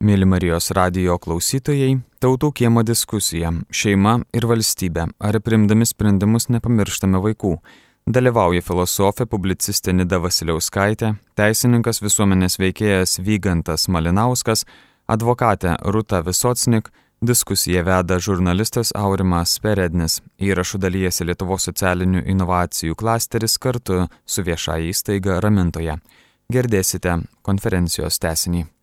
Mėly Marijos radijo klausytojai, tautų kiemo diskusija - šeima ir valstybė. Ar primdami sprendimus nepamirštame vaikų? Dalyvauja filosofė, publicistė Nida Vasiliauskaitė, teisininkas visuomenės veikėjas Vygantas Malinauskas, advokatė Ruta Visocnik, diskusiją veda žurnalistas Aurimas Perednis, įrašų dalyjasi Lietuvos socialinių inovacijų klasteris kartu su viešai įstaiga Ramintoje. Girdėsite konferencijos tesinį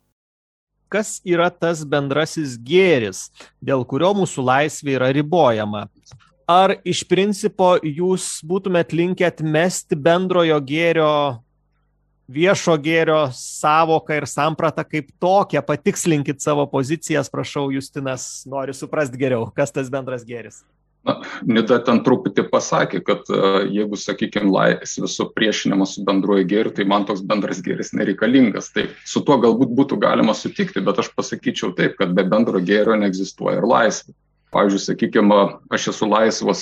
kas yra tas bendrasis gėris, dėl kurio mūsų laisvė yra ribojama. Ar iš principo jūs būtumėt linkę atmesti bendrojo gėrio, viešo gėrio savoką ir sampratą kaip tokią? Patikslinkit savo pozicijas, prašau, Justinas nori suprasti geriau, kas tas bendras gėris. Na, Nida ten truputį pasakė, kad uh, jeigu, sakykime, laisvė supriešinimas su bendruoju gėriu, tai man toks bendras gėris nereikalingas. Tai su tuo galbūt būtų galima sutikti, bet aš pasakyčiau taip, kad be bendro gėrio neegzistuoja ir laisvė pavyzdžiui sakykime aš esu laisvas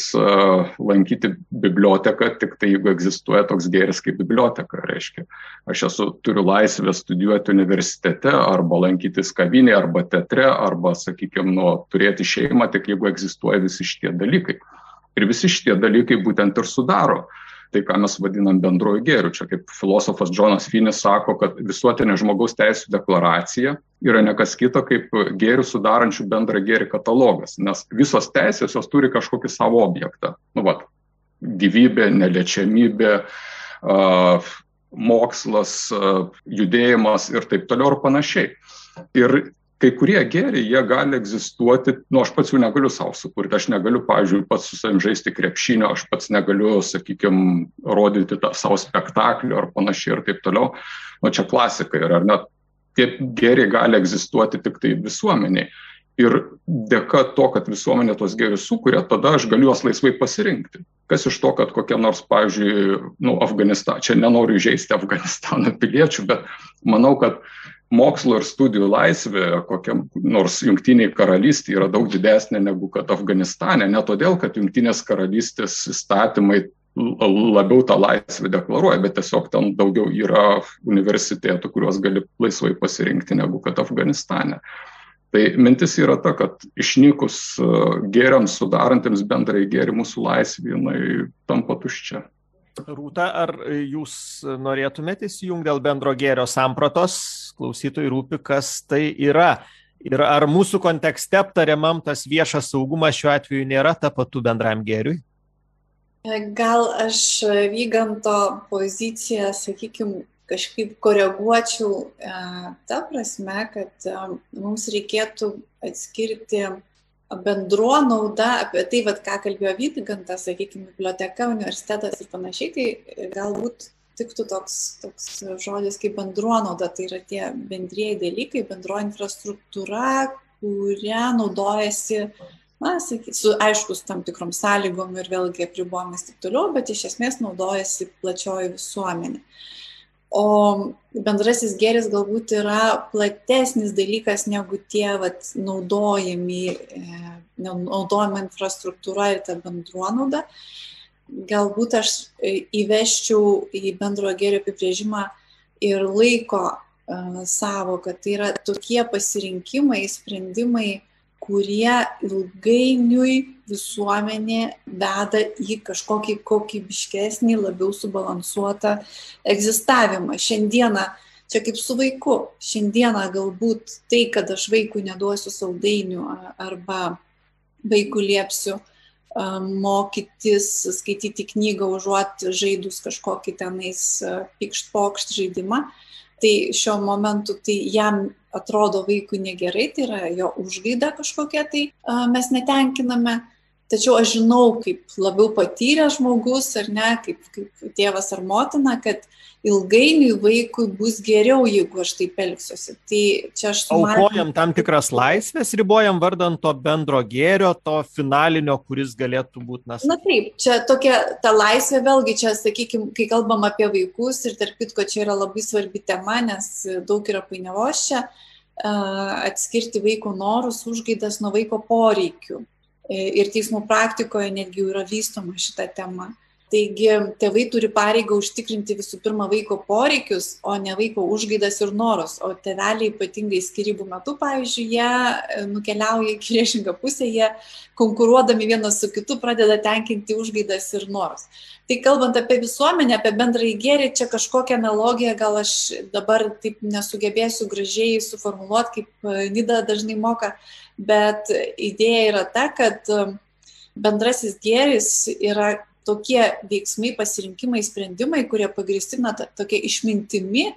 lankyti biblioteką tiktai jeigu egzistuoja toks gėris kaip biblioteka reiškia. Aš esu turiu laisvę studijuoti universitete arba lankytis kavinėje arba teatre arba sakykim nu turėti šeimą tik jeigu egzistuoja visi šitie dalykai. Ir visi šitie dalykai būtent ir sudaro tai, ką mes vadinam bendruoju gėriu. Čia kaip filosofas Džonas Finis sako, kad visuotinė žmogaus teisų deklaracija yra nekas kita kaip gėrių sudarančių bendrą gėrį katalogas, nes visos teisės jos turi kažkokį savo objektą. Nu, vat, gyvybė, neliečiamybė, uh, mokslas, judėjimas ir taip toliau ir panašiai. Ir kai kurie gėriai, jie gali egzistuoti, nu, aš pats jų negaliu savo sukurti, aš negaliu, pavyzdžiui, pats su savim žaisti krepšinio, aš pats negaliu, sakykime, rodyti tą savo spektaklį ar panašiai ir taip toliau. Nu, čia klasika yra, ar net tie gėriai gali egzistuoti tik tai visuomeniai. Ir dėka to, kad visuomenė tos gėrius sukuria, tada aš galiu juos laisvai pasirinkti. Kas iš to, kad kokia nors, pavyzdžiui, nu, Afganistano, čia nenoriu žaisti Afganistano piliečių, bet manau, kad mokslo ir studijų laisvė kokiam nors jungtinėj karalystėj yra daug didesnė negu kad Afganistane, ne todėl, kad jungtinės karalystės įstatymai labiau tą laisvę deklaruoja, bet tiesiog ten daugiau yra universitėtų, kuriuos gali laisvai pasirinkti negu kad Afganistane. Tai mintis yra ta, kad išnykus gėriams sudarantiems bendrai gėri mūsų laisvė, jinai tampa tuščia. Rūta, ar jūs norėtumėte įsijungti dėl bendro gėrio sampratos? Klausytojai rūpi, kas tai yra. Ir ar mūsų kontekste aptariamam tas viešas saugumas šiuo atveju nėra tapatu bendram gėriui? Gal aš vyganto poziciją, sakykime, kažkaip koreguočiau e, tą prasme, kad e, mums reikėtų atskirti bendro nauda, apie tai, vat, ką kalbėjo Vytigantas, sakykime, biblioteka, universitetas ir panašiai, tai galbūt tiktų toks, toks žodis kaip bendro nauda, tai yra tie bendrieji dalykai, bendro infrastruktūra, kurią naudojasi, na, saky, su aiškus tam tikrom sąlygom ir vėlgi apribojimas ir taip toliau, bet iš esmės naudojasi plačioji visuomenė. Uh, o bendrasis gėris galbūt yra platesnis dalykas negu tie vat, naudojami, e, naudojama infrastruktūra ir ta bendruonauda. Galbūt aš e, įveščiau į bendrojo gėrio apibrėžimą ir laiko e, savoką. Tai yra tokie pasirinkimai, sprendimai, kurie ilgainiui visuomenė veda į kažkokį kokybiškesnį, labiau subalansuotą egzistavimą. Šiandieną, čia kaip su vaiku, šiandieną galbūt tai, kad aš vaikui neduosiu saldainių arba vaikui liepsiu mokytis, skaityti knygą užuot žaidus kažkokį tenais pikšt pokšt žaidimą, tai šiuo momentu tai jam atrodo vaikui negerai, tai yra jo užgaida kažkokia, tai mes netenkiname. Tačiau aš žinau, kaip labiau patyręs žmogus, ar ne, kaip, kaip tėvas ar motina, kad ilgainiui vaikui bus geriau, jeigu aš taip elgsiuosi. Tai čia aš sumažinu. Aukojam tam tikras laisvės, ribojam vardant to bendro gėrio, to finalinio, kuris galėtų būti nas. Na taip, čia tokia ta laisvė, vėlgi čia, sakykime, kai kalbam apie vaikus ir tarp kitko čia yra labai svarbi tema, nes daug yra painiavos čia atskirti vaiko norus, užgaidas nuo vaiko poreikių. Ir teismų praktikoje netgi yra vystoma šita tema. Taigi tėvai turi pareigą užtikrinti visų pirma vaiko poreikius, o ne vaiko užgaidas ir norus. O tėveliai ypatingai skirybų metu, pavyzdžiui, jie e, nukeliauja į priešingą pusę, jie konkuruodami vienas su kitu pradeda tenkinti užgaidas ir norus. Tai kalbant apie visuomenę, apie bendrąjį gėrį, čia kažkokią analogiją gal aš dabar taip nesugebėsiu gražiai suformuoluoti, kaip e, Nida dažnai moka, bet idėja yra ta, kad e, bendrasis gėris yra tokie veiksmai, pasirinkimai, sprendimai, kurie pagristi na, tokia išmintimi,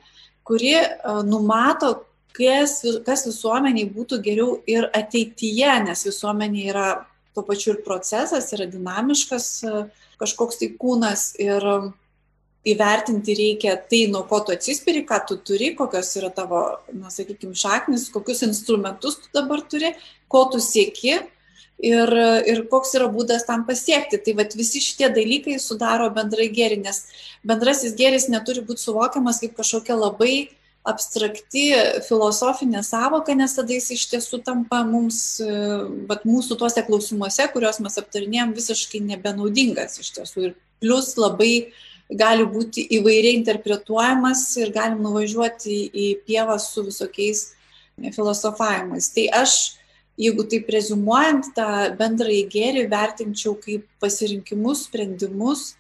kuri uh, numato, kas, kas visuomeniai būtų geriau ir ateityje, nes visuomenė yra tuo pačiu ir procesas, yra dinamiškas uh, kažkoks tai kūnas ir uh, įvertinti reikia tai, nuo ko tu atsispiri, ką tu turi, kokios yra tavo, na, sakykime, šaknis, kokius instrumentus tu dabar turi, ko tu sieki ir, ir koks yra būdas tam pasiekti. Tai vat, visi šitie dalykai sudaro bendrai gėrį, nes bendrasis gėris neturi būti suvokiamas kaip kažkokia labai abstrakti filosofinė savoka, nes tada jis iš tiesų tampa mums, bet mūsų tuose klausimuose, kuriuos mes aptarinėjom, visiškai nebenaudingas iš tiesų. Ir plus labai gali būti įvairiai interpretuojamas ir galim nuvažiuoti į pievą su visokiais filosofavimais. Tai aš jeigu taip rezumuojant tą bendrąjį gėrį vertinčiau kaip pasirinkimus, sprendimus,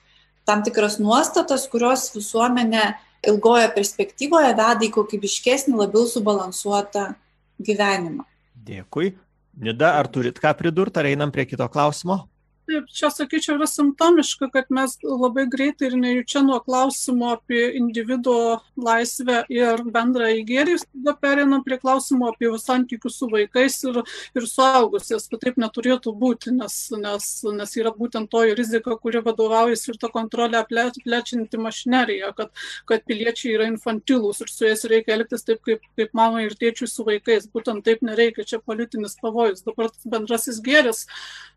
tam tikras nuostatas, kurios visuomenė ilgoje perspektyvoje veda į kokybiškesnį, labiau subalansuotą gyvenimą. Dėkui. Nida, ar turit ką pridurti, ar einam prie kito klausimo? Taip, čia sakyčiau yra simptomiška, kad mes labai greitai ir nejučia nuo klausimo apie individuo laisvę ir bendrą įgėrį, tada perinam prie klausimo apie santykius su vaikais ir, ir suaugusiais, kad taip neturėtų būti, nes, nes, nes yra būtent toji rizika, kuri vadovaujasi ir ta kontrolė plečianti mašinerija, kad, kad piliečiai yra infantilūs ir su jais reikia elgtis taip, kaip, kaip mamai ir tėčiui su vaikais. Būtent taip nereikia, čia politinis pavojus. Dabar bendrasis gėris,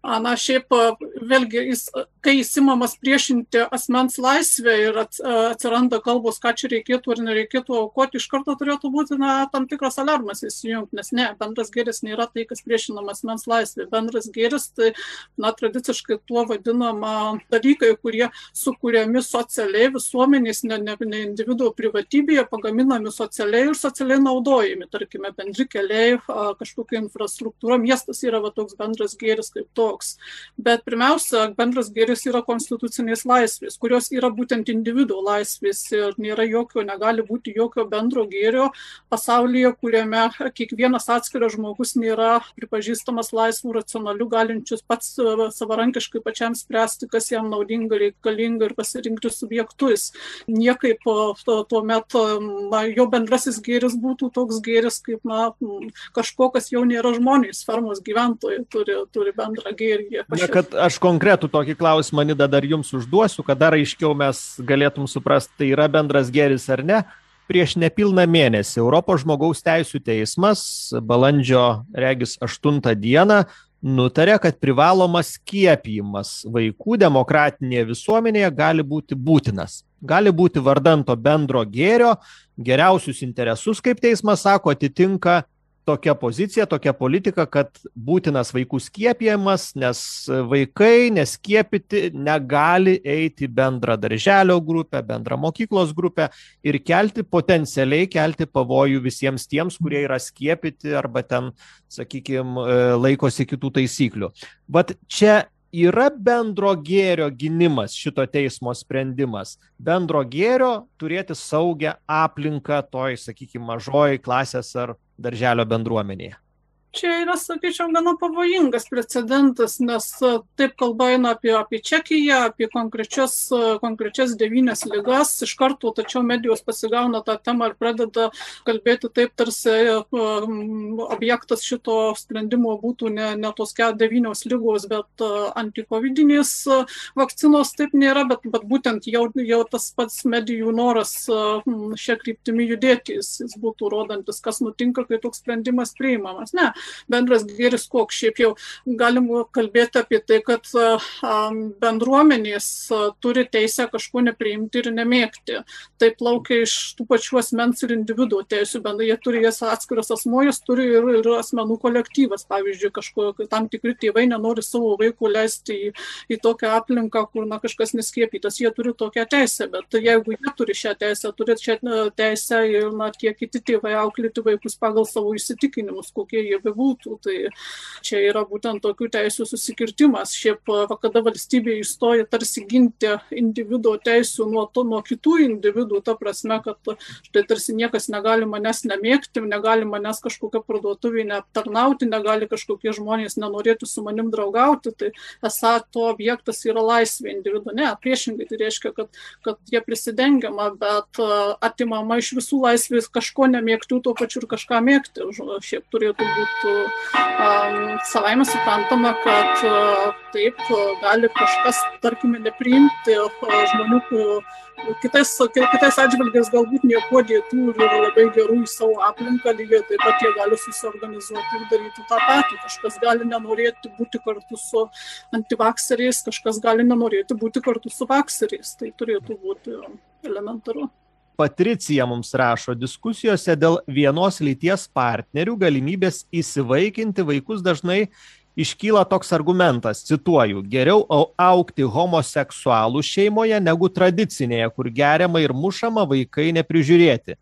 na šiaip vėlgi, jis, kai įsimamas priešinti asmens laisvę ir atsiranda kalbos, ką čia reikėtų ar nereikėtų aukoti, iš karto turėtų būti na, tam tikras alarmas įsijungti, nes ne, bendras gėris nėra tai, kas priešinama asmens laisvė. Bendras gėris tai, na, tradiciškai tuo vadinama dalykai, kurie sukūriami socialiai visuomenės, ne, ne, ne individuo privatybėje, pagaminami socialiai ir socialiai naudojami, tarkime, bendri keliai, kažkokia infrastruktūra, miestas yra va, toks bendras gėris kaip toks. Bet pirmiausia, bendras gėris yra konstitucinės laisvės, kurios yra būtent individuo laisvės ir nėra jokio, negali būti jokio bendro gėrio pasaulyje, kuriame kiekvienas atskiras žmogus nėra pripažįstamas laisvų, racionalių, galinčius pats savarankiškai pačiam spręsti, kas jam naudinga, reikalinga ir pasirinkti subjektus. Niekaip tuo metu jo bendrasis gėris būtų toks gėris, kaip na, kažko, kas jau nėra žmonės, fermos gyventojai turi, turi bendrą gėrį. Na, kad aš konkretų tokį klausimą, Nida, dar jums užduosiu, kad dar aiškiau mes galėtum suprasti, tai yra bendras geris ar ne. Prieš nepilną mėnesį Europos žmogaus teisų teismas balandžio regis 8 dieną nutarė, kad privalomas skiepijimas vaikų demokratinėje visuomenėje gali būti būtinas. Gali būti vardanto bendro gėrio, geriausius interesus, kaip teismas sako, atitinka tokia pozicija, tokia politika, kad būtinas vaikų skiepijamas, nes vaikai neskiepyti negali eiti bendrą darželio grupę, bendrą mokyklos grupę ir kelti potencialiai kelti pavojų visiems tiems, kurie yra skiepyti arba ten, sakykime, laikosi kitų taisyklių. Vat čia yra bendro gėrio gynimas šito teismo sprendimas bendro gėrio turėti saugią aplinką toj sakykim mažoj klasės ar darželio bendruomenėje čia yra sakyčiau gana pavojingas precedentas nes taip kalba eina apie apie čekiją apie konkrečias konkrečias devynias ligas. Iš karto tačiau medijos pasigauna tą temą ir pradeda kalbėti taip tarsi objektas šito sprendimo būtų ne ne tos devynios ligos bet antikovidinės vakcinos taip nėra bet bet būtent jau jau tas pats medijų noras šia kryptimi judėti jis jis būtų rodantis kas nutinka kai toks sprendimas priimamas. Ne bendras gėris koks. Šiaip jau galima kalbėti apie tai, kad bendruomenės turi teisę kažko nepriimti ir nemėgti. Tai plaukia iš tų pačių asmens ir individų teisų, bendrai jie turi jas atskiras asmo, jis turi ir, ir asmenų kolektyvas. Pavyzdžiui, kažko, tam tikri tėvai nenori savo vaikų leisti į, į tokią aplinką, kur na, kažkas neskiepytas, jie turi tokią teisę, bet jeigu jie turi šią teisę, turi šią teisę ir na, tie kiti tėvai auklėti vaikus pagal savo įsitikinimus, kokie jie bebūtų, tai čia yra būtent tokių teisų susikirtimas. Šiaip, kada valstybė įstoja tarsi ginti individuo teisų nuo, to, nuo kitų individų, ta prasme, kad štai tarsi niekas negali manęs nemėgti, negali manęs kažkokią parduotuvį neaptarnauti, negali kažkokie žmonės nenorėti su manim draugauti, tai esą to objektas yra laisvė individu. Ne, priešingai tai reiškia, kad, kad jie prisidengiama, bet atimama iš visų laisvės kažko nemėgtų, tuo pačiu ir kažką mėgti. Šiaip turėtų būti um, savaime suprantama, kad uh, taip gali kažkas, tarkime, nepriimti uh, žmonių, kitais, kitais atžvilgiais galbūt nieko dėtų ir yra labai gerų į savo aplinką, lygiai taip pat jie gali susiorganizuoti ir daryti tą patį. Kažkas gali nenorėti būti kartu su antivakseriais, kažkas gali nenorėti būti kartu su vakseriais. Tai turėtų būti elementaru. Patricija mums rašo, diskusijose dėl vienos lyties partnerių galimybės įsivaikinti vaikus dažnai iškyla toks argumentas, cituoju, geriau aukti homoseksualų šeimoje negu tradicinėje, kur geriama ir mušama vaikai neprižiūrėti.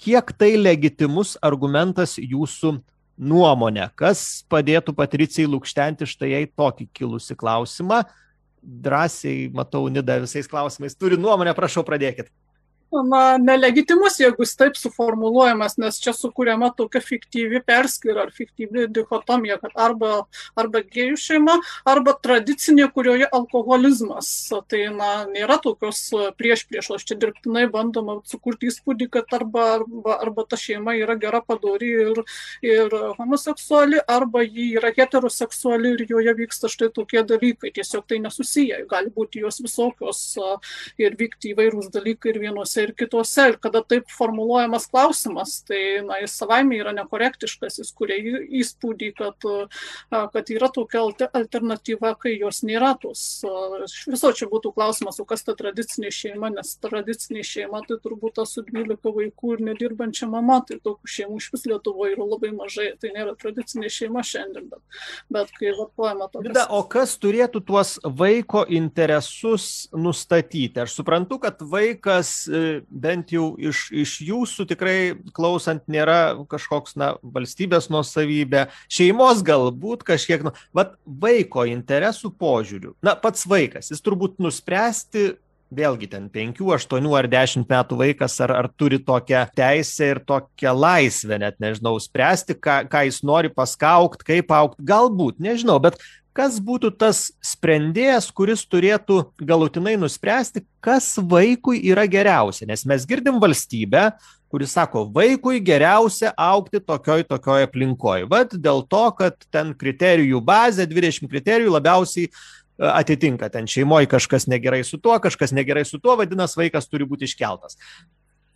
Kiek tai legitimus argumentas jūsų nuomonė? Kas padėtų Patricijai lūkštenti štai jai tokį kilusi klausimą? Drąsiai, matau, Nida visais klausimais turi nuomonę, prašau, pradėkit na, nelegitimus, jeigu jis taip suformuluojamas, nes čia sukūriama tokia fiktyvi perskyra ar fiktyvi dichotomija, kad arba, arba gėjų šeima, arba tradicinė, kurioje alkoholizmas. Tai na, nėra tokios prieš priešos, čia dirbtinai bandoma sukurti įspūdį, kad arba, arba, arba ta šeima yra gera padori ir, ir homoseksuali, arba ji yra heteroseksuali ir joje vyksta štai tokie dalykai. Tiesiog tai nesusiję, gali būti jos visokios ir vykti įvairūs dalykai ir vienose ir kitose. Ir kada taip formuluojamas klausimas, tai na, jis savaime yra nekorektiškas, jis kuria įspūdį, kad, kad yra tokia alternatyva, kai jos nėra tos. Viso čia būtų klausimas, o kas ta tradicinė šeima, nes tradicinė šeima tai turbūt tas su 12 vaikų ir nedirbančia mama, tai tokių šeimų iš vis Lietuvoje yra labai mažai, tai nėra tradicinė šeima šiandien, bet, bet kai vartojama tokia. O kas turėtų tuos vaiko interesus nustatyti? Aš suprantu, kad vaikas e, bent jau iš, iš jūsų tikrai klausant nėra kažkoks, na, valstybės nuosavybė, šeimos galbūt kažkiek, nu, vat vaiko interesų požiūrių. Na, pats vaikas, jis turbūt nuspręsti vėlgi ten penkių, aštuonių ar dešimt metų vaikas ar, ar turi tokią teisę ir tokią laisvę, net nežinau, spręsti, ką, ką jis nori paskaukt, kaip aukt, galbūt, nežinau, bet kas būtų tas sprendėjas, kuris turėtų galutinai nuspręsti, kas vaikui yra geriausia. Nes mes girdim valstybę, kuris sako, vaikui geriausia aukti tokioj tokioj aplinkoje. Vat dėl to, kad ten kriterijų bazė, 20 kriterijų labiausiai e, atitinka. Ten šeimoje kažkas negerai su tuo, kažkas negerai su tuo, vadinasi, vaikas turi būti iškeltas.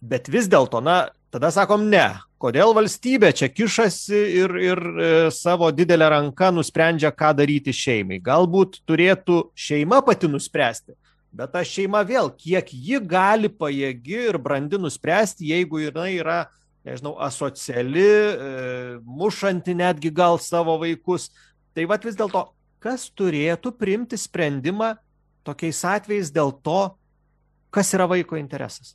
Bet vis dėlto, na, tada sakom ne. Kodėl valstybė čia kišasi ir, ir e, savo didelę ranką nusprendžia, ką daryti šeimai? Galbūt turėtų šeima pati nuspręsti, bet ta šeima vėl, kiek ji gali pajėgi ir brandi nuspręsti, jeigu jinai yra, nežinau, asociali, e, mušanti netgi gal savo vaikus. Tai vad vis dėlto, kas turėtų priimti sprendimą tokiais atvejais dėl to, kas yra vaiko interesas?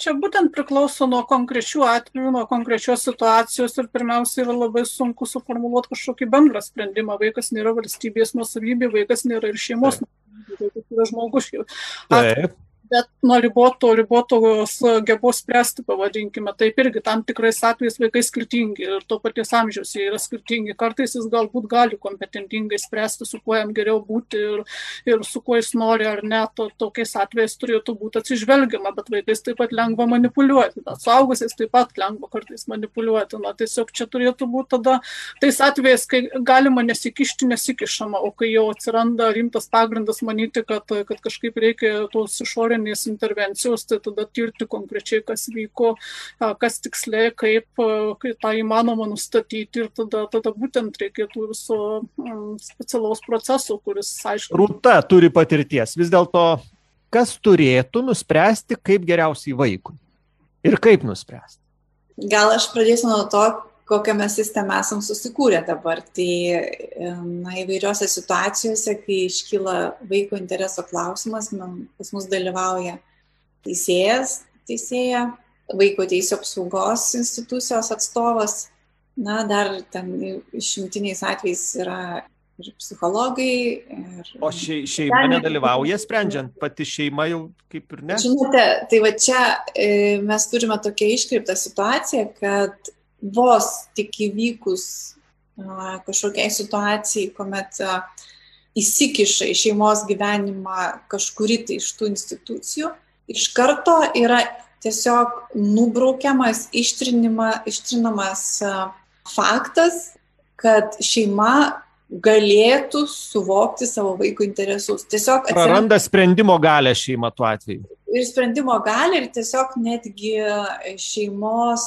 Čia būtent priklauso nuo konkrečių atvejų, nuo konkrečios situacijos ir pirmiausia yra labai sunku suformuoluoti kažkokį bendrą sprendimą. Vaikas nėra valstybės nusavybė, vaikas nėra ir šeimos nusavybė, vaikas yra žmogus. Taip bet nuo riboto, ribotos gebos spręsti, pavadinkime, taip irgi tam tikrais atvejais vaikai skirtingi ir to paties amžiaus jie yra skirtingi. Kartais jis galbūt gali kompetentingai spręsti, su kuo jam geriau būti ir, ir su kuo jis nori ar ne, to, tokiais atvejais turėtų būti atsižvelgiama, bet vaikais taip pat lengva manipuliuoti, bet suaugusiais taip pat lengva kartais manipuliuoti. Na, tiesiog čia turėtų būti tada tais atvejais, kai galima nesikišti, nesikišama, o kai jau atsiranda rimtas pagrindas manyti, kad, kad kažkaip reikia tos išorinės sisteminės intervencijos, tai tada tirti konkrečiai, kas vyko, kas tiksliai, kaip, kaip tą įmanoma nustatyti ir tada, tada būtent reikėtų viso specialaus proceso, kuris aišku. Rūta turi patirties. Vis dėlto, kas turėtų nuspręsti, kaip geriausiai vaikui? Ir kaip nuspręsti? Gal aš pradėsiu nuo to, kokią mes sistemą esam susikūrę dabar. Tai na, įvairiose situacijose, kai iškyla vaiko intereso klausimas, man, pas mus dalyvauja teisėjas, teisėja, vaiko teisų apsaugos institucijos atstovas, na, dar ten išimtiniais atvejais yra ir psichologai. Ir... O šei, šeima nedalyvauja sprendžiant, pati šeima jau kaip ir ne? Žinote, tai va čia e, mes turime tokią iškreiptą situaciją, kad vos tik įvykus kažkokiai situacijai, kuomet įsikiša į šeimos gyvenimą kažkuri tai iš tų institucijų, iš karto yra tiesiog nubraukiamas, ištrinamas faktas, kad šeima galėtų suvokti savo vaiko interesus. Tiesiog atsiranda... praranda sprendimo galę šeima tuo atveju. Ir sprendimo gali ir tiesiog netgi šeimos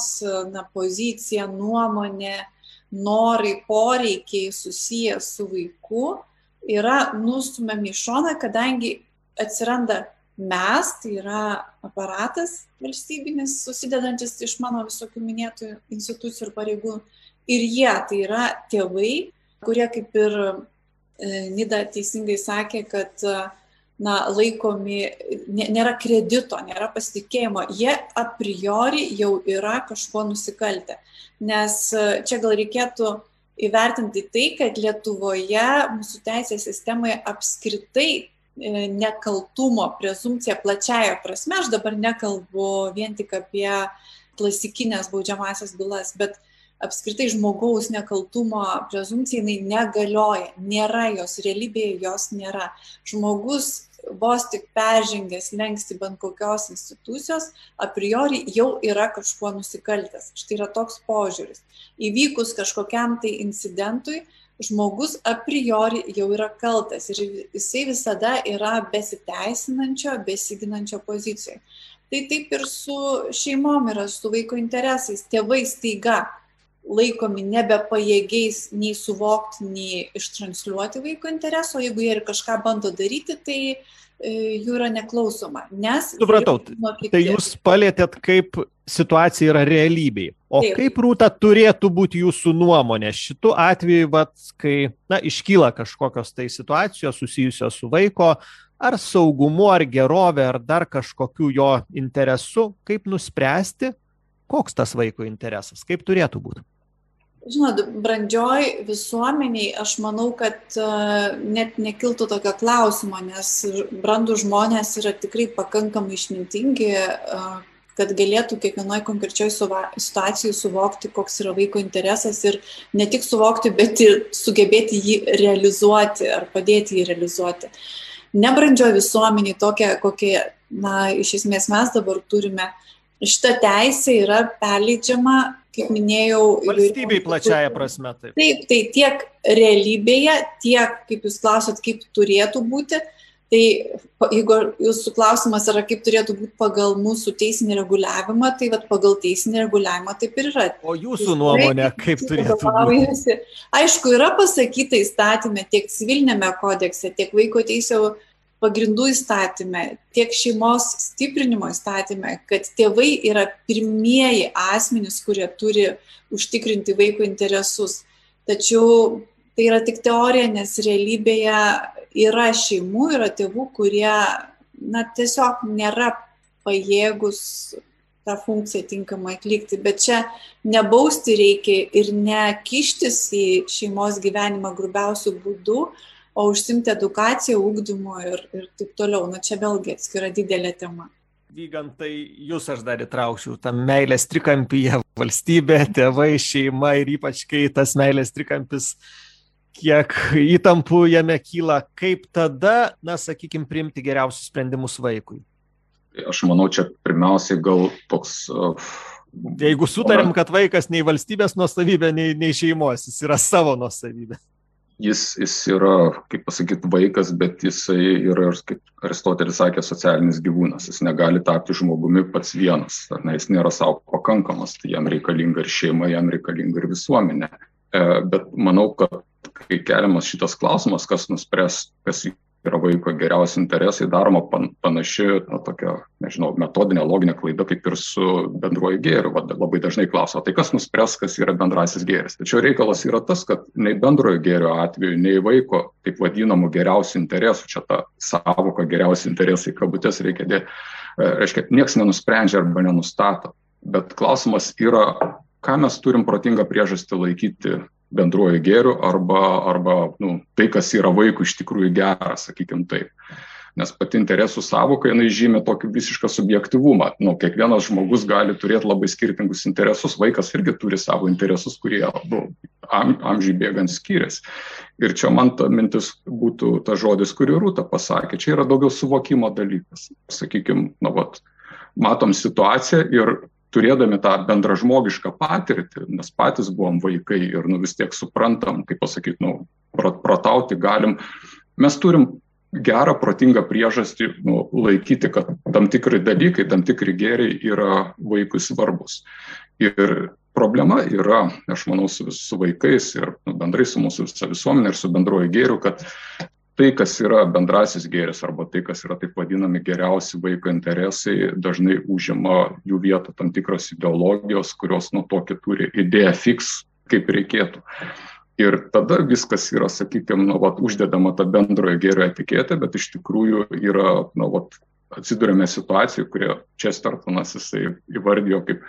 na, pozicija, nuomonė, norai, poreikiai susiję su vaiku yra nustumiami į šoną, kadangi atsiranda mes, tai yra aparatas valstybinis, susidedantis iš mano visokių minėtų institucijų ir pareigų, ir jie, tai yra tėvai, kurie kaip ir e, Nida teisingai sakė, kad e, na, laikomi, nėra kredito, nėra pasitikėjimo, jie a priori jau yra kažko nusikaltę. Nes e, čia gal reikėtų įvertinti tai, kad Lietuvoje mūsų teisės sistemoje apskritai nekaltumo prezumcija plačiaja prasme, aš dabar nekalbu vien tik apie klasikinės baudžiamasias bylas, bet apskritai žmogaus nekaltumo prezumcija jinai negalioja, nėra jos, realybėje jos nėra. Žmogus vos tik peržengęs lengsti bent kokios institucijos, a priori jau yra kažkuo nusikaltęs. Štai yra toks požiūris. Įvykus kažkokiam tai incidentui, žmogus a priori jau yra kaltas ir jisai visada yra besiteisinančio, besiginančio pozicijoje. Tai taip ir su šeimom yra, su vaiko interesais. Tėvai staiga laikomi nebepajėgiais nei suvokti, nei ištransliuoti vaiko intereso, jeigu jie ir kažką bando daryti, tai e, jų yra neklausoma. Nes. Supratau, tai jūs palėtėt, kaip situacija yra realybėje. O Taip. kaip rūta turėtų būti jūsų nuomonė šitų atveju, vat, kai na, iškyla kažkokios tai situacijos susijusios su vaiko ar saugumu, ar gerovė, ar dar kažkokiu jo interesu, kaip nuspręsti, koks tas vaiko interesas, kaip turėtų būti. Žinot, brandžioj visuomeniai aš manau, kad uh, net nekiltų tokio klausimo, nes brandų žmonės yra tikrai pakankamai išmintingi, uh, kad galėtų kiekvienoje konkrečioje situacijoje suvokti, koks yra vaiko interesas ir ne tik suvokti, bet ir sugebėti jį realizuoti ar padėti jį realizuoti. Nebrandžioje visuomeniai tokia, kokia, na, iš esmės mes dabar turime, šita teisė yra perleidžiama kaip minėjau. Valstybei plačiaja prasme. Taip. taip, tai tiek realybėje, tiek, kaip jūs klausot, kaip turėtų būti. Tai jeigu jūsų klausimas yra, kaip turėtų būti pagal mūsų teisinį reguliavimą, tai vat, pagal teisinį reguliavimą taip ir yra. O jūsų Jis nuomonė, kaip turėtų būti? Aišku, yra pasakyta įstatymė tiek civilinėme kodekse, tiek vaiko teisėjų pagrindų įstatymė, tiek šeimos stiprinimo įstatymė, kad tėvai yra pirmieji asmenys, kurie turi užtikrinti vaiko interesus. Tačiau tai yra tik teorija, nes realybėje yra šeimų, yra tėvų, kurie na, tiesiog nėra pajėgus tą funkciją tinkamai atlikti. Bet čia nebausti reikia ir nekištis į šeimos gyvenimą grubiausių būdų, o užsimti edukaciją, ūkdymu ir, ir taip toliau. Na čia vėlgi atskira didelė tema. Vygantai, jūs aš dar įtraukčiau tam meilės trikampyje - valstybė, tėvai, šeima ir ypač kai tas meilės trikampis, kiek įtampų jame kyla, kaip tada, na, sakykime, priimti geriausius sprendimus vaikui. Aš manau, čia pirmiausiai gal toks. Uh, Jeigu sutarėm, kad vaikas nei valstybės nuosavybė, nei, nei šeimos, jis yra savo nuosavybė jis, jis yra, kaip pasakyti, vaikas, bet jisai yra, kaip Aristotelis sakė, socialinis gyvūnas. Jis negali tapti žmogumi pats vienas, ne, jis nėra savo pakankamas, tai jam reikalinga ir šeima, jam reikalinga ir visuomenė. E, bet manau, kad kai keliamas šitas klausimas, kas nuspręs, kas yra vaiko geriausi interesai, daroma pan, panaši, na, tokia, nežinau, metodinė, loginė klaida kaip ir su bendruoju gėriu. Va, labai dažnai klauso, tai kas nuspręs, kas yra bendrasis gėris. Tačiau reikalas yra tas, kad nei bendrojo gėrio atveju, nei vaiko, taip vadinamų geriausių interesų, čia ta savoka geriausi interesai, kabutės reikia dėti, e, reiškia, niekas nenusprendžia arba nenustato. Bet klausimas yra, ką mes turim protingą priežastį laikyti bendruoju gėriu arba, arba nu, tai, kas yra vaikui iš tikrųjų geras, sakykim taip. Nes pati interesų savoka, jinai žymė tokį visišką subjektivumą. Nu, kiekvienas žmogus gali turėti labai skirtingus interesus, vaikas irgi turi savo interesus, kurie nu, am, amžiai bėgant skiriasi. Ir čia man ta mintis būtų ta žodis, kurį Rūta pasakė. Čia yra daugiau suvokimo dalykas. Sakykime, na, vat, matom situaciją ir turėdami tą bendražmogišką patirtį, nes patys buvom vaikai ir nu, vis tiek suprantam, kaip pasakyti, nu, protauti galim, mes turim gerą, protingą priežastį nu, laikyti, kad tam tikri dalykai, tam tikri gėriai yra vaikui svarbus. Ir problema yra, aš manau, su, su vaikais ir nu, bendrai su mūsų visuomenė ir su bendroju gėriu, kad tai, kas yra bendrasis gėris arba tai, kas yra taip vadinami geriausi vaiko interesai, dažnai užima jų vietą tam tikros ideologijos, kurios nuo tokį turi idėją fix, kaip reikėtų. Ir tada viskas yra, sakykime, nu, vat, uždedama ta bendrojo gėrio etiketė, bet iš tikrųjų yra, nu, vat, atsidurėme situacijoje, kurią Chestertonas jisai įvardijo kaip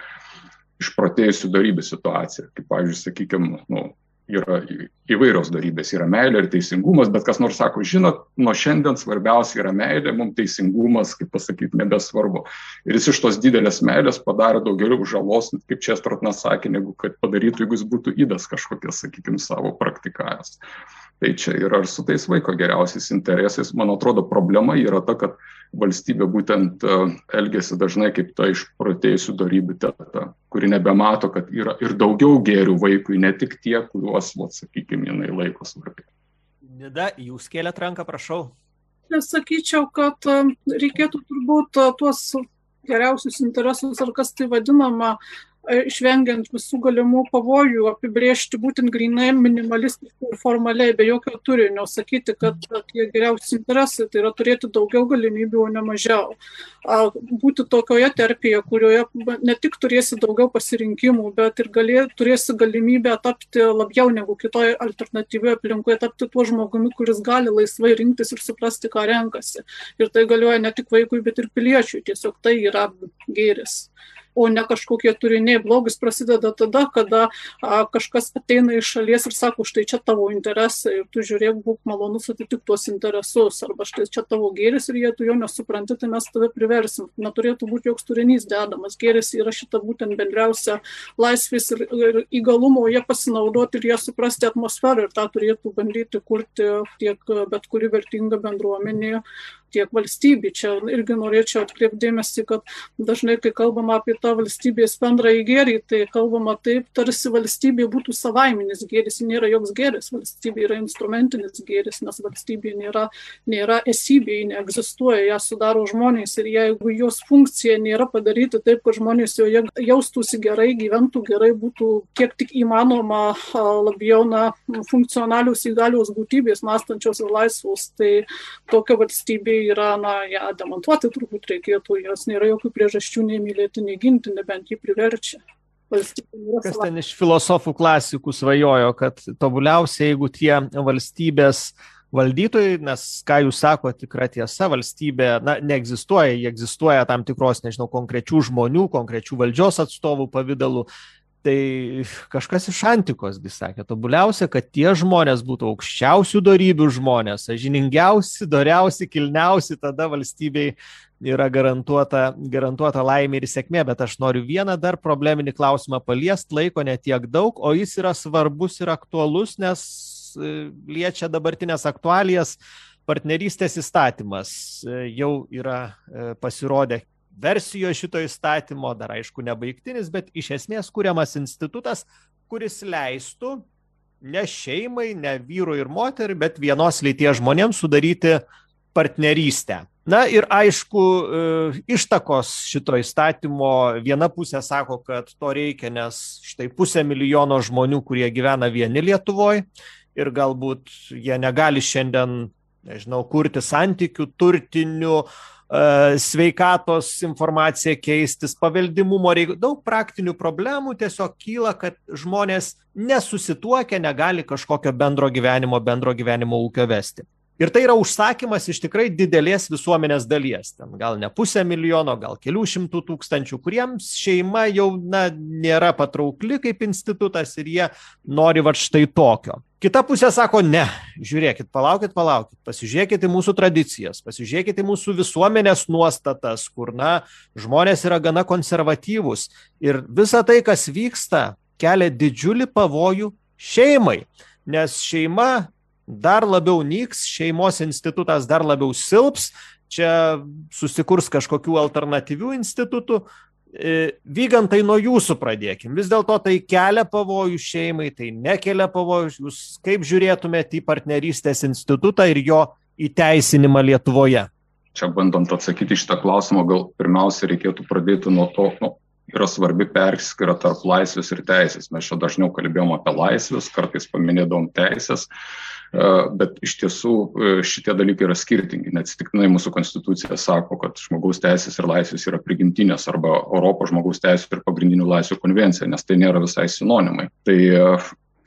išprotėjusių darybių situaciją. Kaip, pavyzdžiui, sakykime, nu, yra įvairios darybės, yra meilė ir teisingumas, bet kas nors sako, žinot, nuo šiandien svarbiausia yra meilė, mums teisingumas, kaip pasakyti, nebesvarbu. Ir jis iš tos didelės meilės padarė daugiau žalos, kaip čia Strotnas sakė, negu kad padarytų, jeigu jis būtų įdas kažkokias, sakykime, savo praktikavęs. Tai čia yra ir su tais vaiko geriausiais interesais. Man atrodo, problema yra ta, kad valstybė būtent e, elgesi dažnai kaip ta išprotėjusių darybių teta, kuri nebemato, kad yra ir daugiau gėrių vaikui, ne tik tie, kuriuos, vat, sakykime, jinai laiko svarbi. Nida, jūs kėlėt ranką, prašau. Aš sakyčiau, kad e, reikėtų turbūt e, tuos geriausius interesus, ar kas tai vadinama, išvengiant visų galimų pavojų, apibriežti būtent grinai minimalistiškai ir formaliai, be jokio turinio, sakyti, kad tie geriausi interesai tai yra turėti daugiau galimybių, o ne mažiau. Būti tokioje terpėje, kurioje ne tik turėsi daugiau pasirinkimų, bet ir galė, turėsi galimybę tapti labiau negu kitoje alternatyvioje aplinkoje, tapti tuo žmogumi, kuris gali laisvai rinktis ir suprasti, ką renkasi. Ir tai galioja ne tik vaikui, bet ir piliečiui. Tiesiog tai yra gėris o ne kažkokie turiniai. Blogis prasideda tada, kada a, kažkas ateina iš šalies ir sako, štai čia tavo interesai ir tu žiūrėk, būk malonus atitikti tuos interesus, arba štai čia tavo gėris ir jie tu jo nesupranti, tai mes tave priversim. Neturėtų būti joks turinys dedamas. Gėris yra šita būtent bendriausia laisvės ir, ir įgalumo jie pasinaudoti ir jie suprasti atmosferą ir tą turėtų bandyti kurti tiek bet kuri vertinga bendruomenė tiek valstybei. Čia irgi norėčiau atkreipdėmėsi, kad dažnai, kai kalbama apie tą valstybės bendrąjį gėrį, tai kalbama taip, tarsi valstybė būtų savaiminis gėris, nėra joks gėris, valstybė yra instrumentinis gėris, nes valstybė nėra, nėra esybė, ji neegzistuoja, ją sudaro žmonės ir jeigu jos funkcija nėra padaryti taip, kad žmonės joje jaustųsi gerai, gyventų gerai, būtų kiek tik įmanoma labiau na, funkcionalius įgalios būtybės, mąstančios ir laisvos, tai tokia valstybė yra, na, ją demontuoti turbūt reikėtų, jos nėra jokių priežasčių nei mylėti, nei ginti, nebent jį priverčia. Kas ten iš filosofų klasikų svajojo, kad tobuliausia, jeigu tie valstybės valdytojai, nes ką jūs sakote, tikra tiesa, valstybė, na, neegzistuoja, jie egzistuoja tam tikros, nežinau, konkrečių žmonių, konkrečių valdžios atstovų pavydalu, tai kažkas iš antikosgi sakė tobuliausia kad tie žmonės būtų aukščiausių dorybių žmonės sąžiningiausi doriausi kilniausi tada valstybei yra garantuota garantuota laimė ir sėkmė. Bet aš noriu vieną dar probleminį klausimą paliest laiko ne tiek daug o jis yra svarbus ir aktualus nes e, liečia dabartines aktualijas. Partnerystės įstatymas e, jau yra e, pasirodę versijos šito įstatymo, dar aišku nebaigtinis, bet iš esmės kuriamas institutas, kuris leistų ne šeimai, ne vyrui ir moteriai, bet vienos lyties žmonėms sudaryti partnerystę. Na ir aišku, e, ištakos šito įstatymo viena pusė sako, kad to reikia, nes štai pusė milijono žmonių, kurie gyvena vieni Lietuvoje ir galbūt jie negali šiandien, nežinau, kurti santykių turtinių, sveikatos informacija keistis, paveldimumo reikalų, daug praktinių problemų tiesiog kyla, kad žmonės nesusituokia, negali kažkokio bendro gyvenimo, bendro gyvenimo ūkio vesti. Ir tai yra užsakymas iš tikrai didelės visuomenės dalies. Ten gal ne pusę milijono, gal kelių šimtų tūkstančių, kuriems šeima jau na, nėra patraukli kaip institutas ir jie nori va štai tokio. Kita pusė sako, ne, žiūrėkit, palaukit, palaukit, pasižiūrėkit į mūsų tradicijas, pasižiūrėkit į mūsų visuomenės nuostatas, kur, na, žmonės yra gana konservatyvūs ir visa tai, kas vyksta, kelia didžiulį pavojų šeimai, nes šeima dar labiau nyks, šeimos institutas dar labiau silps, čia susikurs kažkokių alternatyvių institutų, E, vygantai nuo jūsų pradėkim. Vis dėlto tai kelia pavojų šeimai, tai nekelia pavojų. Jūs kaip žiūrėtumėte į partnerystės institutą ir jo įteisinimą Lietuvoje? Čia bandant atsakyti šitą klausimą, gal pirmiausia reikėtų pradėti nuo to, nu, yra svarbi perskira tarp laisvės ir teisės. Mes čia dažniau kalbėjom apie laisvės, kartais paminėdom teisės. Uh, bet iš tiesų e, šitie dalykai yra skirtingi. Neatsitiktinai mūsų konstitucija sako, kad žmogaus teisės ir laisvės yra prigimtinės arba Europos žmogaus teisės ir pagrindinių laisvių konvencija, nes tai nėra visai sinonimai. Tai e,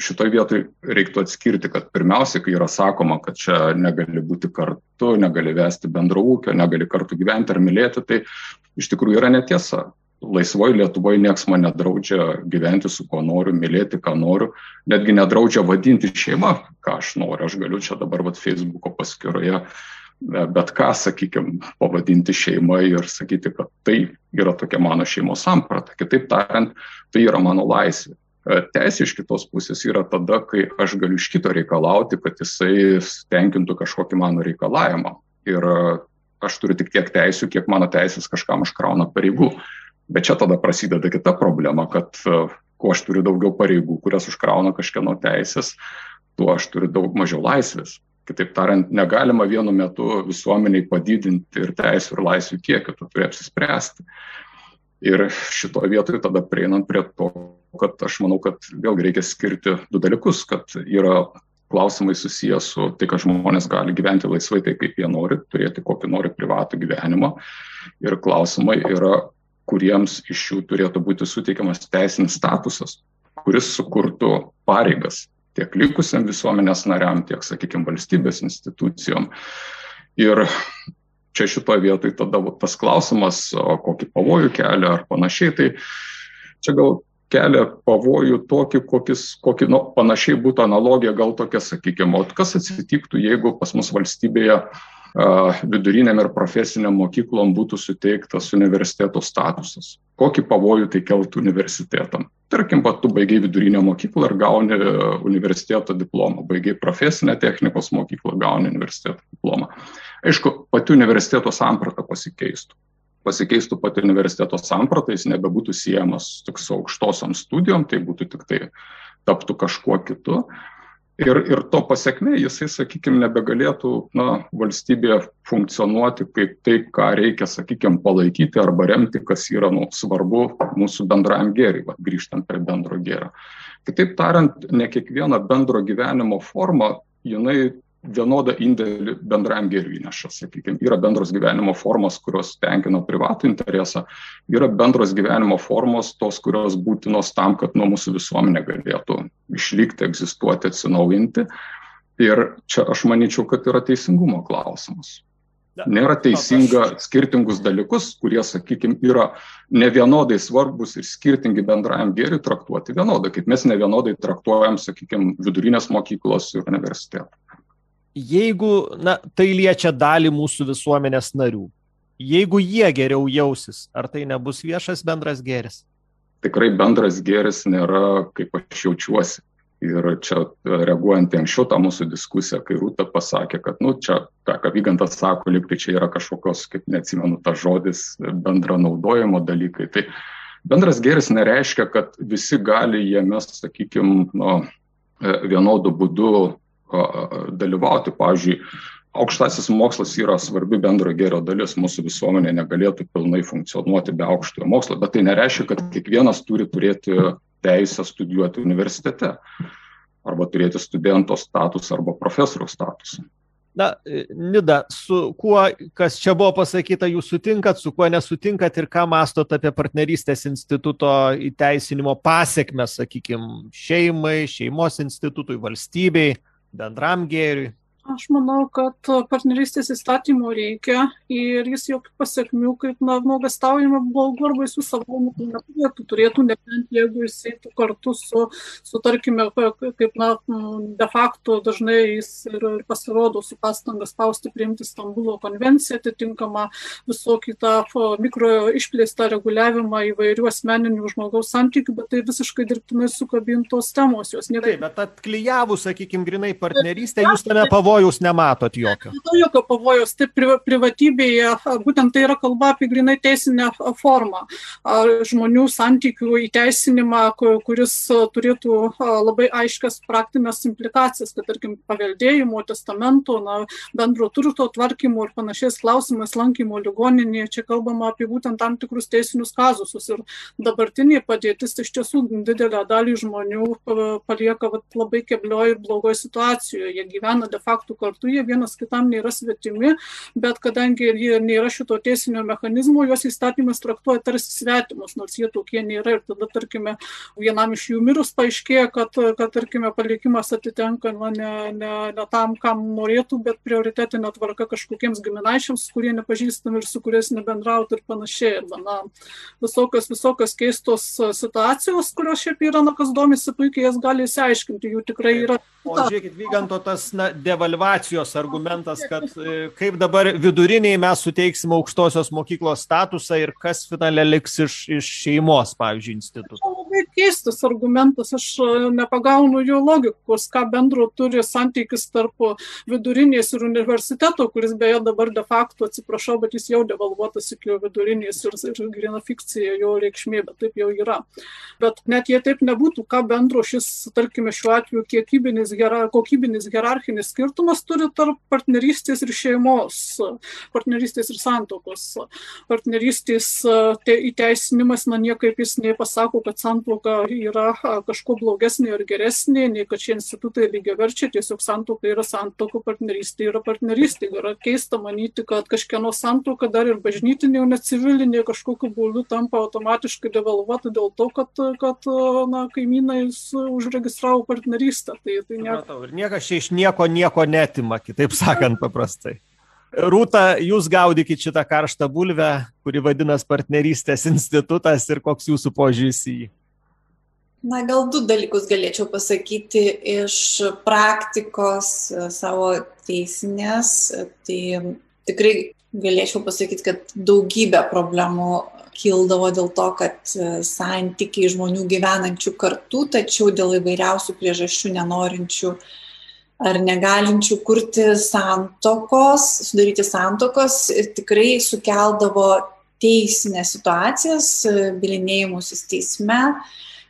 šitoj vietoj reiktų atskirti, kad pirmiausia, kai yra sakoma, kad čia negali būti kartu, negali vesti bendro ūkio, negali kartu gyventi ar mylėti, tai iš tikrųjų yra netiesa laisvoj Lietuvoje nieks man nedraudžia gyventi su kuo noriu, mylėti, ką noriu, netgi nedraudžia vadinti šeimą, ką aš noriu. Aš galiu čia dabar vat, Facebook'o paskyroje bet ką, sakykime, pavadinti šeima ir sakyti, kad tai yra tokia mano šeimos samprata. Kitaip tariant, tai yra mano laisvė. E, teisė iš kitos pusės yra tada, kai aš galiu iš kito reikalauti, kad jisai tenkintų kažkokį mano reikalavimą. Ir e, aš turiu tik tiek teisų, kiek mano teisės kažkam užkrauna pareigų. Bet čia tada prasideda kita problema, kad e, kuo aš turiu daugiau pareigų, kurias užkrauna kažkieno teisės, tuo aš turiu daug mažiau laisvės. Kitaip tariant, negalima vienu metu visuomeniai padidinti ir teisų ir laisvių kiekį, tu turi apsispręsti. Ir šitoje vietoje tada prieinant prie to, kad aš manau, kad vėlgi reikia skirti du dalykus, kad yra klausimai susijęs su tai, kad žmonės gali gyventi laisvai tai, kaip jie nori, turėti kokį nori privatų gyvenimą. Ir klausimai yra, kuriems iš jų turėtų būti suteikiamas teisinis statusas, kuris sukurtų pareigas tiek likusiam visuomenės nariam, tiek, sakykime, valstybės institucijom. Ir čia šitoje vietoje tada tas klausimas, kokį pavojų kelia ar panašiai, tai čia gal kelia pavojų tokį, kokis, kokį nu, panašiai būtų analogija, gal tokia, sakykime, o kas atsitiktų, jeigu pas mus valstybėje uh, viduriniam ir profesiniam mokyklom būtų suteiktas universiteto statusas. Kokį pavojų tai keltų universitetam? Tarkim, pat tu baigiai vidurinę mokyklą ir gauni universiteto diplomą, baigiai profesinę technikos mokyklą, gauni universiteto diplomą. Aišku, pati universiteto samprata pasikeistų. Pasikeistų pati universiteto samprata, jis nebebūtų siejamas tik su aukštosiam studijom, tai būtų tik tai taptų kažkuo kitu. Ir, ir to pasiekmė jisai, sakykime, nebegalėtų na, valstybėje funkcionuoti kaip tai, ką reikia, sakykime, palaikyti arba remti, kas yra nu, svarbu mūsų bendrajam gėriui, grįžtant prie bendro gėrio. Kitaip tariant, ne kiekviena bendro gyvenimo forma, jinai vienodą indėlį bendrajam gėriui įneša, sakykime. Yra bendros gyvenimo formos, kurios tenkina privatų interesą, yra bendros gyvenimo formos, tos, kurios būtinos tam, kad nuo mūsų visuomenė galėtų išlikti, egzistuoti, atsinaujinti. Ir čia aš manyčiau, kad yra teisingumo klausimas. Nėra teisinga skirtingus dalykus, kurie, sakykime, yra nevienodai svarbus ir skirtingi bendrajam gėriui traktuoti vienodai, kaip mes nevienodai traktuojam, sakykime, vidurinės mokyklos ir universitetų jeigu na, tai liečia dalį mūsų visuomenės narių, jeigu jie geriau jausis, ar tai nebus viešas bendras gėris? Tikrai bendras gėris nėra, kaip aš jaučiuosi. Ir čia reaguojant į anksčiau tą mūsų diskusiją, kai Rūta pasakė, kad, nu, čia, ką, ką Vygantas sako, lyg tai čia yra kažkokios, kaip neatsimenu, tas žodis, bendra naudojimo dalykai. Tai bendras gėris nereiškia, kad visi gali jame, sakykime, nu, vienodu būdu dalyvauti. Pavyzdžiui, aukštasis mokslas yra svarbi bendro gėrio dalis, mūsų visuomenė negalėtų pilnai funkcionuoti be aukštojo mokslo, bet tai nereiškia, kad kiekvienas turi turėti teisę studijuoti universitete arba turėti studento statusą arba profesoriaus statusą. Na, Nida, su kuo, kas čia buvo pasakyta, jūs sutinkat, su kuo nesutinkat ir ką mastot apie partnerystės instituto įteisinimo pasiekmes, sakykime, šeimai, šeimos institutui, valstybei, bendram gėriui? Aš manau, kad partnerystės įstatymo reikia ir jis jokių pasiekmių, kaip nuogastaujama blogų arba jis savo neturėtų, turėtų, nebent jeigu jis eitų kartu su, su tarkime, kaip na, de facto dažnai jis ir, ir pasirodo su pastanga spausti priimti Stambulo konvenciją, atitinkamą visokį tą mikro išplėstą reguliavimą įvairių asmeninių žmogaus santykių, bet tai visiškai dirbtinai sukabintos temos. Jos nėra. Taip, bet atklyjavus, sakykime, grinai partnerystę, jūs tame pavojote pavojaus nematot jokio. Jokio pavojaus, taip privatybėje, būtent tai yra kalba apie grinai teisinę formą, žmonių santykių įteisinimą, kuris turėtų labai aiškias praktinės implikacijas, kad tarkim paveldėjimo, testamento, na, bendro turto tvarkymo ir panašiais klausimais, lankymo ligoninėje, čia kalbama apie būtent tam tikrus teisinius kazusus. Ir dabartinė padėtis iš tiesų didelę dalį žmonių palieka vat, labai keblioje ir blogoje situacijoje. Jie gyvena de facto faktų kartu, jie vienas kitam nėra svetimi, bet kadangi nėra šito teisinio mechanizmo, juos įstatymas traktuoja tarsi svetimus, nors jie tokie nėra. Ir tada, tarkime, vienam iš jų mirus paaiškėja, kad, kad tarkime, palikimas atitenka na, ne, ne, ne tam, kam norėtų, bet prioritetinė tvarka kažkokiems giminaičiams, kurie nepažįstami ir su kuriais nebendrauti ir panašiai. Ir, na, visokios, visokios keistos situacijos, kurios šiaip yra, na, kas domisi, puikiai jas gali įsiaiškinti, jų tikrai yra. O žiūrėkit, Vyganto tas na, deval devalvacijos argumentas, kad e, kaip dabar viduriniai mes suteiksim aukštosios mokyklos statusą ir kas finale liks iš, iš šeimos, pavyzdžiui, instituto. Labai keistas argumentas, aš e, nepagaunu jo logikos, ką bendro turi santykis tarp vidurinės ir universiteto, kuris beje dabar de facto, atsiprašau, bet jis jau devalvuotas iki vidurinės ir, ir grina fikcija jo reikšmė, bet taip jau yra. Bet net jei taip nebūtų, ką bendro šis, tarkime, šiuo atveju kiekybinis, hierar, kokybinis hierarchinis skirtumas, turi tarp partnerystės ir šeimos, partnerystės ir santokos. Partnerystės te, įteisinimas, na, niekaip jis nepasako, kad santoka yra kažkuo blogesnė ar geresnė, nei kad šie institutai lygiai verčia, tiesiog santoka yra santoka, partnerystė yra partnerystė. Yra keista manyti, kad kažkieno santoka dar ir bažnytinė, o ne civilinė kažkokiu būdu tampa automatiškai devalvuota dėl to, kad, kad na, kaimynai užregistravo partnerystę. Tai, tai ne... Ir niekas čia iš nieko nieko netima, kitaip sakant paprastai. Rūta, jūs gaudykit šitą karštą bulvę, kuri vadinasi partnerystės institutas ir koks jūsų požiūris į jį. Na, gal du dalykus galėčiau pasakyti iš praktikos e, savo teisinės. Tai tikrai galėčiau pasakyti, kad daugybė problemų kildavo dėl to, kad e, santykiai žmonių gyvenančių kartu, tačiau dėl įvairiausių priežasčių nenorinčių uh, ar negalinčių kurti santokos, sudaryti santokos, tikrai sukeldavo teisinės situacijas, bilinėjimusis teisme,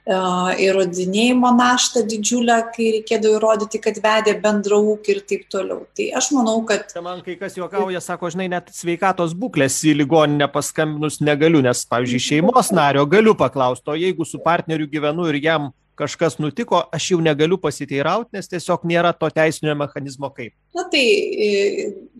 įrodinėjimo naštą didžiulę, kai reikėdavo įrodyti, kad vedė bendrą ūkį ir taip toliau. Tai aš manau, kad... Man kai kas juokauja, sako, žinai, net sveikatos būklės į ligoninę paskambinus negaliu, nes, pavyzdžiui, šeimos nario galiu paklausti, o jeigu su partneriu gyvenu ir jam kažkas nutiko, aš jau negaliu pasiteirauti, nes tiesiog nėra to teisinio mechanizmo kaip. Na tai e,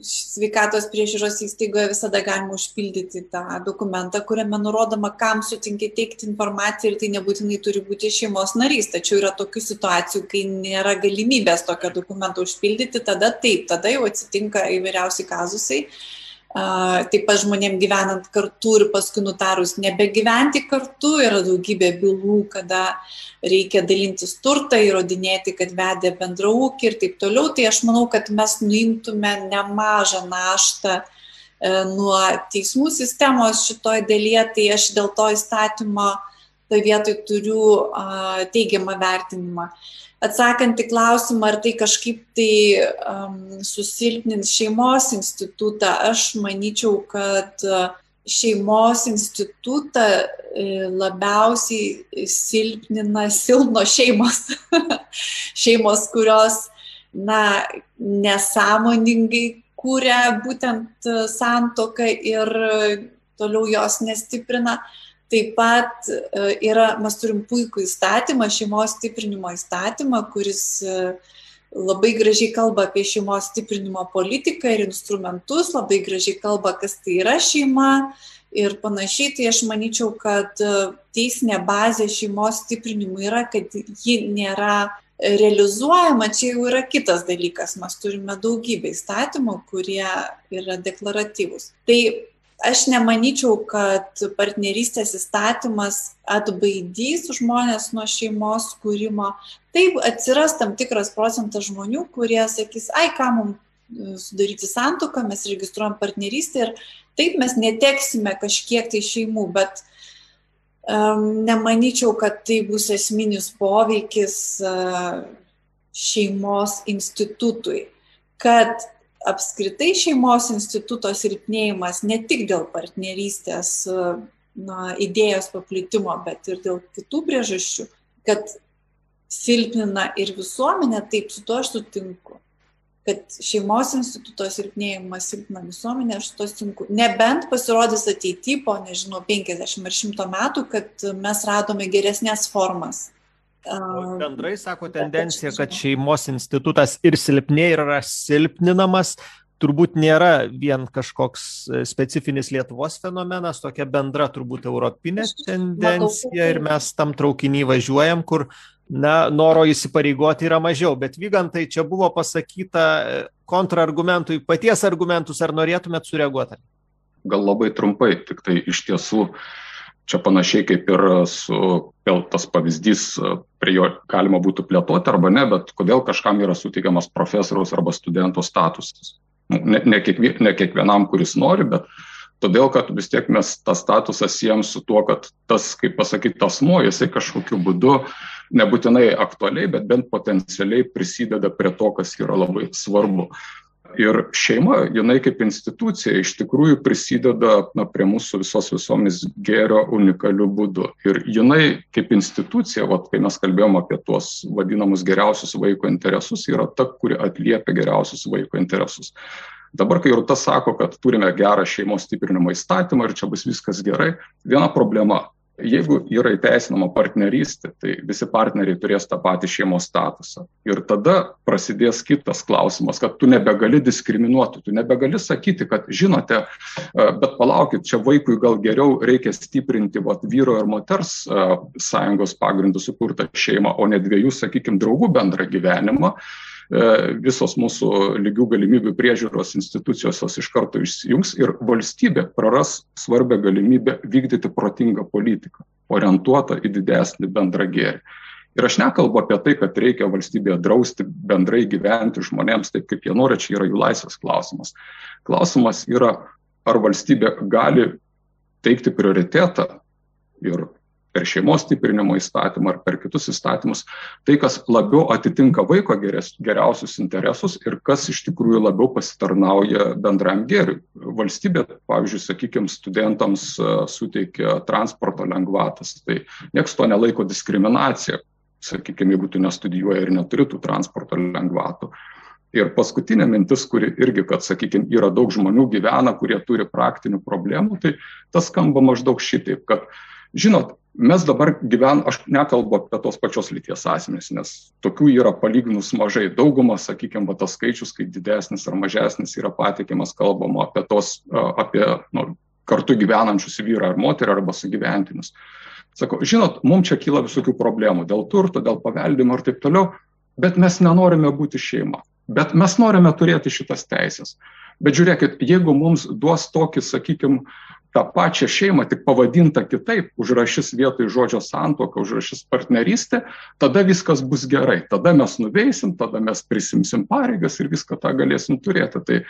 sveikatos priežiūros įstaigoje visada galima užpildyti tą dokumentą, kuriame nurodoma, kam sutinki teikti informaciją ir tai nebūtinai turi būti šeimos narys. Tačiau yra tokių situacijų, kai nėra galimybės tokio dokumento užpildyti, tada taip, tada jau atsitinka įvairiausi kazusai taip pat žmonėm gyvenant kartu ir paskui nutarus nebegyventi kartu, yra daugybė bylų, kada reikia dalintis turtą, įrodinėti, kad vedė bendrą ūkį ir taip toliau. Tai aš manau, kad mes nuimtume nemažą naštą e, nuo teismų sistemos šitoje dalyje, tai aš dėl to įstatymo toje vietoje turiu teigiamą vertinimą atsakant į klausimą, ar tai kažkaip tai um, susilpnins šeimos institutą, aš manyčiau, kad šeimos institutą labiausiai silpnina silpno šeimos. šeimos, kurios, na, nesąmoningai kūrė būtent santoką ir toliau jos nestiprina. Taip pat yra, mes turim puikų įstatymą, šeimos stiprinimo įstatymą, kuris labai gražiai kalba apie šeimos stiprinimo politiką ir instrumentus, labai gražiai kalba, kas tai yra šeima, ir panašiai, tai aš manyčiau, kad e, teisinė bazė šeimos stiprinimui yra, kad ji nėra realizuojama, čia jau yra kitas dalykas. Mes turime daugybę įstatymų, kurie yra deklaratyvūs. Tai aš nemanyčiau, kad partnerystės įstatymas atbaidys žmonės nuo šeimos kūrimo. Taip atsiras tam tikras procentas žmonių, kurie sakys, ai, ką mums e, sudaryti santuoką, mes registruojam partnerystę ir Taip mes neteksime kažkiek tai šeimų, bet um, nemanyčiau, kad tai bus esminis poveikis uh, šeimos institutui. Kad apskritai šeimos instituto silpnėjimas ne tik dėl partnerystės na, idėjos paplitimo, bet ir dėl kitų priežasčių, kad silpnina ir visuomenę, taip su to aš sutinku kad šeimos instituto silpnėjimas silpna visuomenė, aš to sutinku. Nebent pasirodys ateityje po, nežinau, 50 ar 100 metų, kad mes radome geresnės formas. O bendrai sako tendencija, kad šeimos institutas ir silpnėja ir yra silpninamas, turbūt nėra vien kažkoks specifinis Lietuvos fenomenas, tokia bendra turbūt europinė tendencija ir mes tam traukinį važiuojam, kur na, noro įsipareigoti yra mažiau. Bet vygantai, čia buvo pasakyta e, kontrargumentų į paties argumentus, ar norėtumėt sureaguoti? Gal labai trumpai, tik tai iš tiesų čia panašiai kaip ir su, vėl tas pavyzdys, prie jo galima būtų plėtoti arba ne, bet kodėl kažkam yra suteikiamas profesoriaus arba studento statusas. Nu, ne, ne, kiekvien, ne kiekvienam, kuris nori, bet todėl, kad vis tiek mes tą statusą siejam su tuo, kad tas, kaip pasakyti, asmo, jisai kažkokiu būdu nebūtinai aktualiai, bet bent potencialiai prisideda prie to, kas yra labai svarbu. Ir šeima, jinai kaip institucija iš tikrųjų prisideda na, prie mūsų visos visuomenės gėrio unikaliu būdu. Ir jinai kaip institucija, vat, kai mes kalbėjom apie tuos vadinamus geriausius vaiko interesus, yra ta, kuri atliepia geriausius vaiko interesus. Dabar, kai Rūta sako, kad turime gerą šeimos stiprinimo įstatymą ir čia bus viskas gerai, viena problema Jeigu yra įteisinama partnerystė, tai visi partneriai turės tą patį šeimos statusą. Ir tada prasidės kitas klausimas, kad tu nebegali diskriminuoti, tu nebegali sakyti, kad žinote, e, bet palaukit, čia vaikui gal geriau reikia stiprinti vat, vyro ir moters e, sąjungos pagrindų sukurtą šeimą, o ne dviejų, sakykime, draugų bendrą gyvenimą. E, visos mūsų lygių galimybių priežiūros institucijos jos iš karto išsijungs ir valstybė praras svarbę galimybę vykdyti protingą politiką, orientuotą į didesnį bendrą gėrį. Ir aš nekalbu apie tai, kad reikia valstybėje drausti bendrai gyventi žmonėms taip, kaip jie nori, čia yra jų laisvės klausimas. Klausimas yra, ar valstybė gali teikti prioritetą ir per šeimos stiprinimo įstatymą ar per kitus įstatymus, tai, kas labiau atitinka vaiko geres, geriausius interesus ir kas iš tikrųjų labiau pasitarnauja bendram gėriui. Valstybė, pavyzdžiui, sakykime, studentams e, suteikia transporto lengvatas, tai nieks to nelaiko diskriminacija, sakykime, jeigu tu nestudijuoji ir neturi tų transporto lengvatų. Ir paskutinė mintis, kuri irgi, kad, sakykime, yra daug žmonių gyvena, kurie turi praktinių problemų, tai tas skamba maždaug šitaip, kad, žinot, mes dabar gyvenam, aš nekalbu apie tos pačios lyties asmenys, nes tokių yra palyginus mažai. Dauguma, sakykime, tas skaičius, kai didesnis ar mažesnis yra patikimas, kalbama apie tos, apie nu, kartu gyvenančius vyrą ar moterį arba sugyventinius. Sako, žinot, mums čia kyla visokių problemų dėl turto, dėl paveldimo ir taip toliau, bet mes nenorime būti šeima. Bet mes norime turėti šitas teisės. Bet žiūrėkit, jeigu mums duos tokį, sakykime, tą pačią šeimą, tik pavadintą kitaip, užrašys vietoj žodžio santoka, užrašys partnerystė, tada viskas bus gerai. Tada mes nuveisim, tada mes prisimsim pareigas ir viską tą galėsim turėti. Tai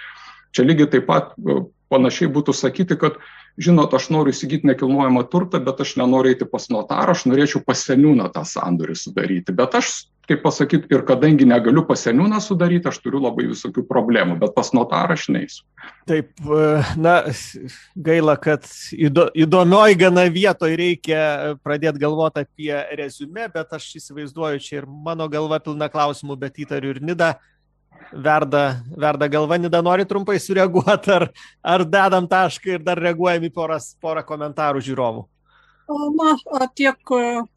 čia lygiai taip pat e, panašiai būtų sakyti, kad, žinot, aš noriu įsigyti nekilnojamą turtą, bet aš nenoriu eiti pas notarą, aš norėčiau pas seniūną tą sandorį sudaryti, bet aš kaip pasakyt, ir kadangi negaliu pas seniūną sudaryti, aš turiu labai visokių problemų, bet pas notarą aš neįsiu. Taip, na, gaila, kad įdomioj gana vietoje reikia pradėti galvoti apie rezumę, bet aš įsivaizduoju, čia ir mano galva pilna klausimų, bet įtariu ir Nida verda, verda galva, Nida nori trumpai sureaguoti, ar, ar dedam tašką ir dar reaguojam į poras, porą komentarų žiūrovų. Na, tiek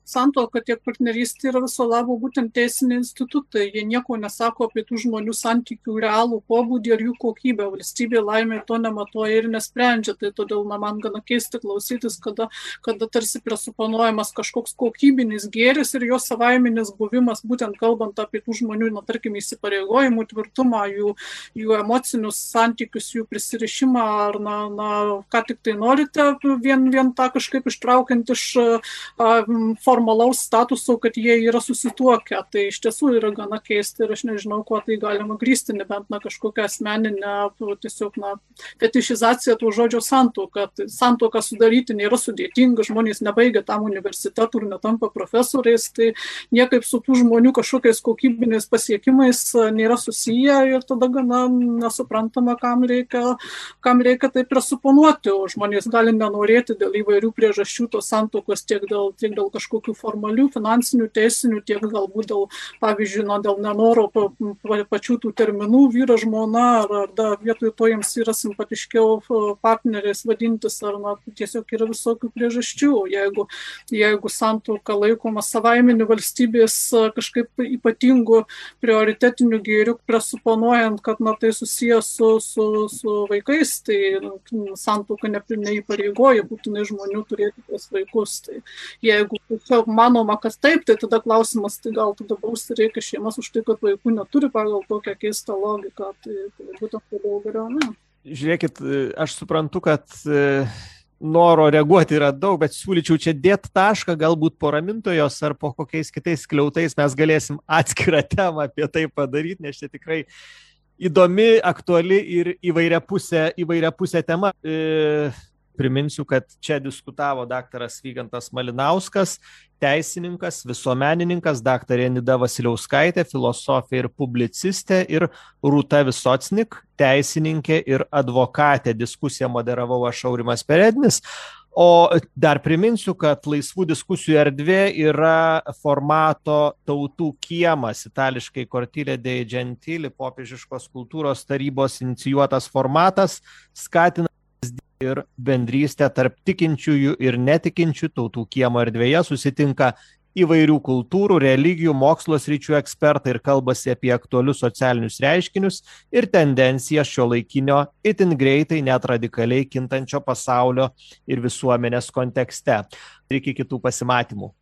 santuoka, tiek partnerystė yra viso labo būtent teisiniai institutai. Jie nieko nesako apie tų žmonių santykių realų pobūdį ir jų kokybę. Valstybė laimė to nematuoja ir nesprendžia. Tai todėl na, man gana keisti klausytis, kada, kada tarsi presuponuojamas kažkoks kokybinis gėris ir jo savaiminis buvimas, būtent kalbant apie tų žmonių, na, tarkim, įsipareigojimų tvirtumą, jų, jų emocinius santykius, jų prisirišimą ar, na, na ką tik tai norite, vien, vien tą kažkaip ištraukiant būtent iš formalaus statuso, kad jie yra susituokę. Tai iš tiesų yra gana keista ir aš nežinau, kuo tai galima grįsti, nebent na kažkokią asmeninę, tiesiog na, fetišizaciją to žodžio santuoką. Tai santuoką sudaryti nėra sudėtinga, žmonės nebaigia tam universitetų ir netampa profesoriais, tai niekaip su tų žmonių kažkokiais kokybiniais pasiekimais nėra susiję ir tada gana nesuprantama, kam reikia, kam reikia tai presuponuoti, o žmonės gali nenorėti dėl įvairių priežasčių tos santokos tiek dėl, tiek dėl kažkokių formalių, finansinių, teisinių, tiek galbūt dėl, pavyzdžiui, na, dėl nenoro pa, pa, pačių tų terminų vyra žmona, ar, ar da, vietoj to jiems yra simpatiškiau partneriais vadintis, ar na, tiesiog yra visokių priežasčių. Jeigu, jeigu santoka laikoma savaiminiu valstybės kažkaip ypatingu prioritetiniu gėriu, presuponuojant, kad na, tai susijęs su, su, su vaikais, tai santoka neįpareigoja būtinai žmonių turėti tuos vaikus. Tai jeigu tiesiog manoma, kad taip, tai tada klausimas, tai gal tada bausti reikia šeimas už tai, kad vaikų neturi pagal tokią keistą logiką. Tai, tai būtent toliau geriau. Ne. Žiūrėkit, aš suprantu, kad e, noro reaguoti yra daug, bet siūlyčiau čia dėti tašką, galbūt po ramintojos ar po kokiais kitais kliautais mes galėsim atskirą temą apie tai padaryti, nes čia tikrai įdomi, aktuali ir įvairia pusė, įvairia pusė tema. E, priminsiu kad čia diskutavo daktaras vygantas malinauskas teisininkas visuomenininkas daktarė nida vasiliauskaitė filosofė ir publicistė ir rūta visocnik teisininkė ir advokatė. Diskusiją moderavau aš aurimas perednis. O dar priminsiu kad laisvų diskusijų erdvė yra formato tautų kiemas. Itališkai cortile dei gentili popiežiškos kultūros tarybos inicijuotas formatas skatina ir bendrystę tarp tikinčiųjų ir netikinčių tautų kiemo erdvėje susitinka įvairių kultūrų, religijų, mokslo sričių ekspertai ir kalbasi apie aktualius socialinius reiškinius ir tendencijas šio laikinio itin greitai, net radikaliai kintančio pasaulio ir visuomenės kontekste. Iki kitų pasimatymų.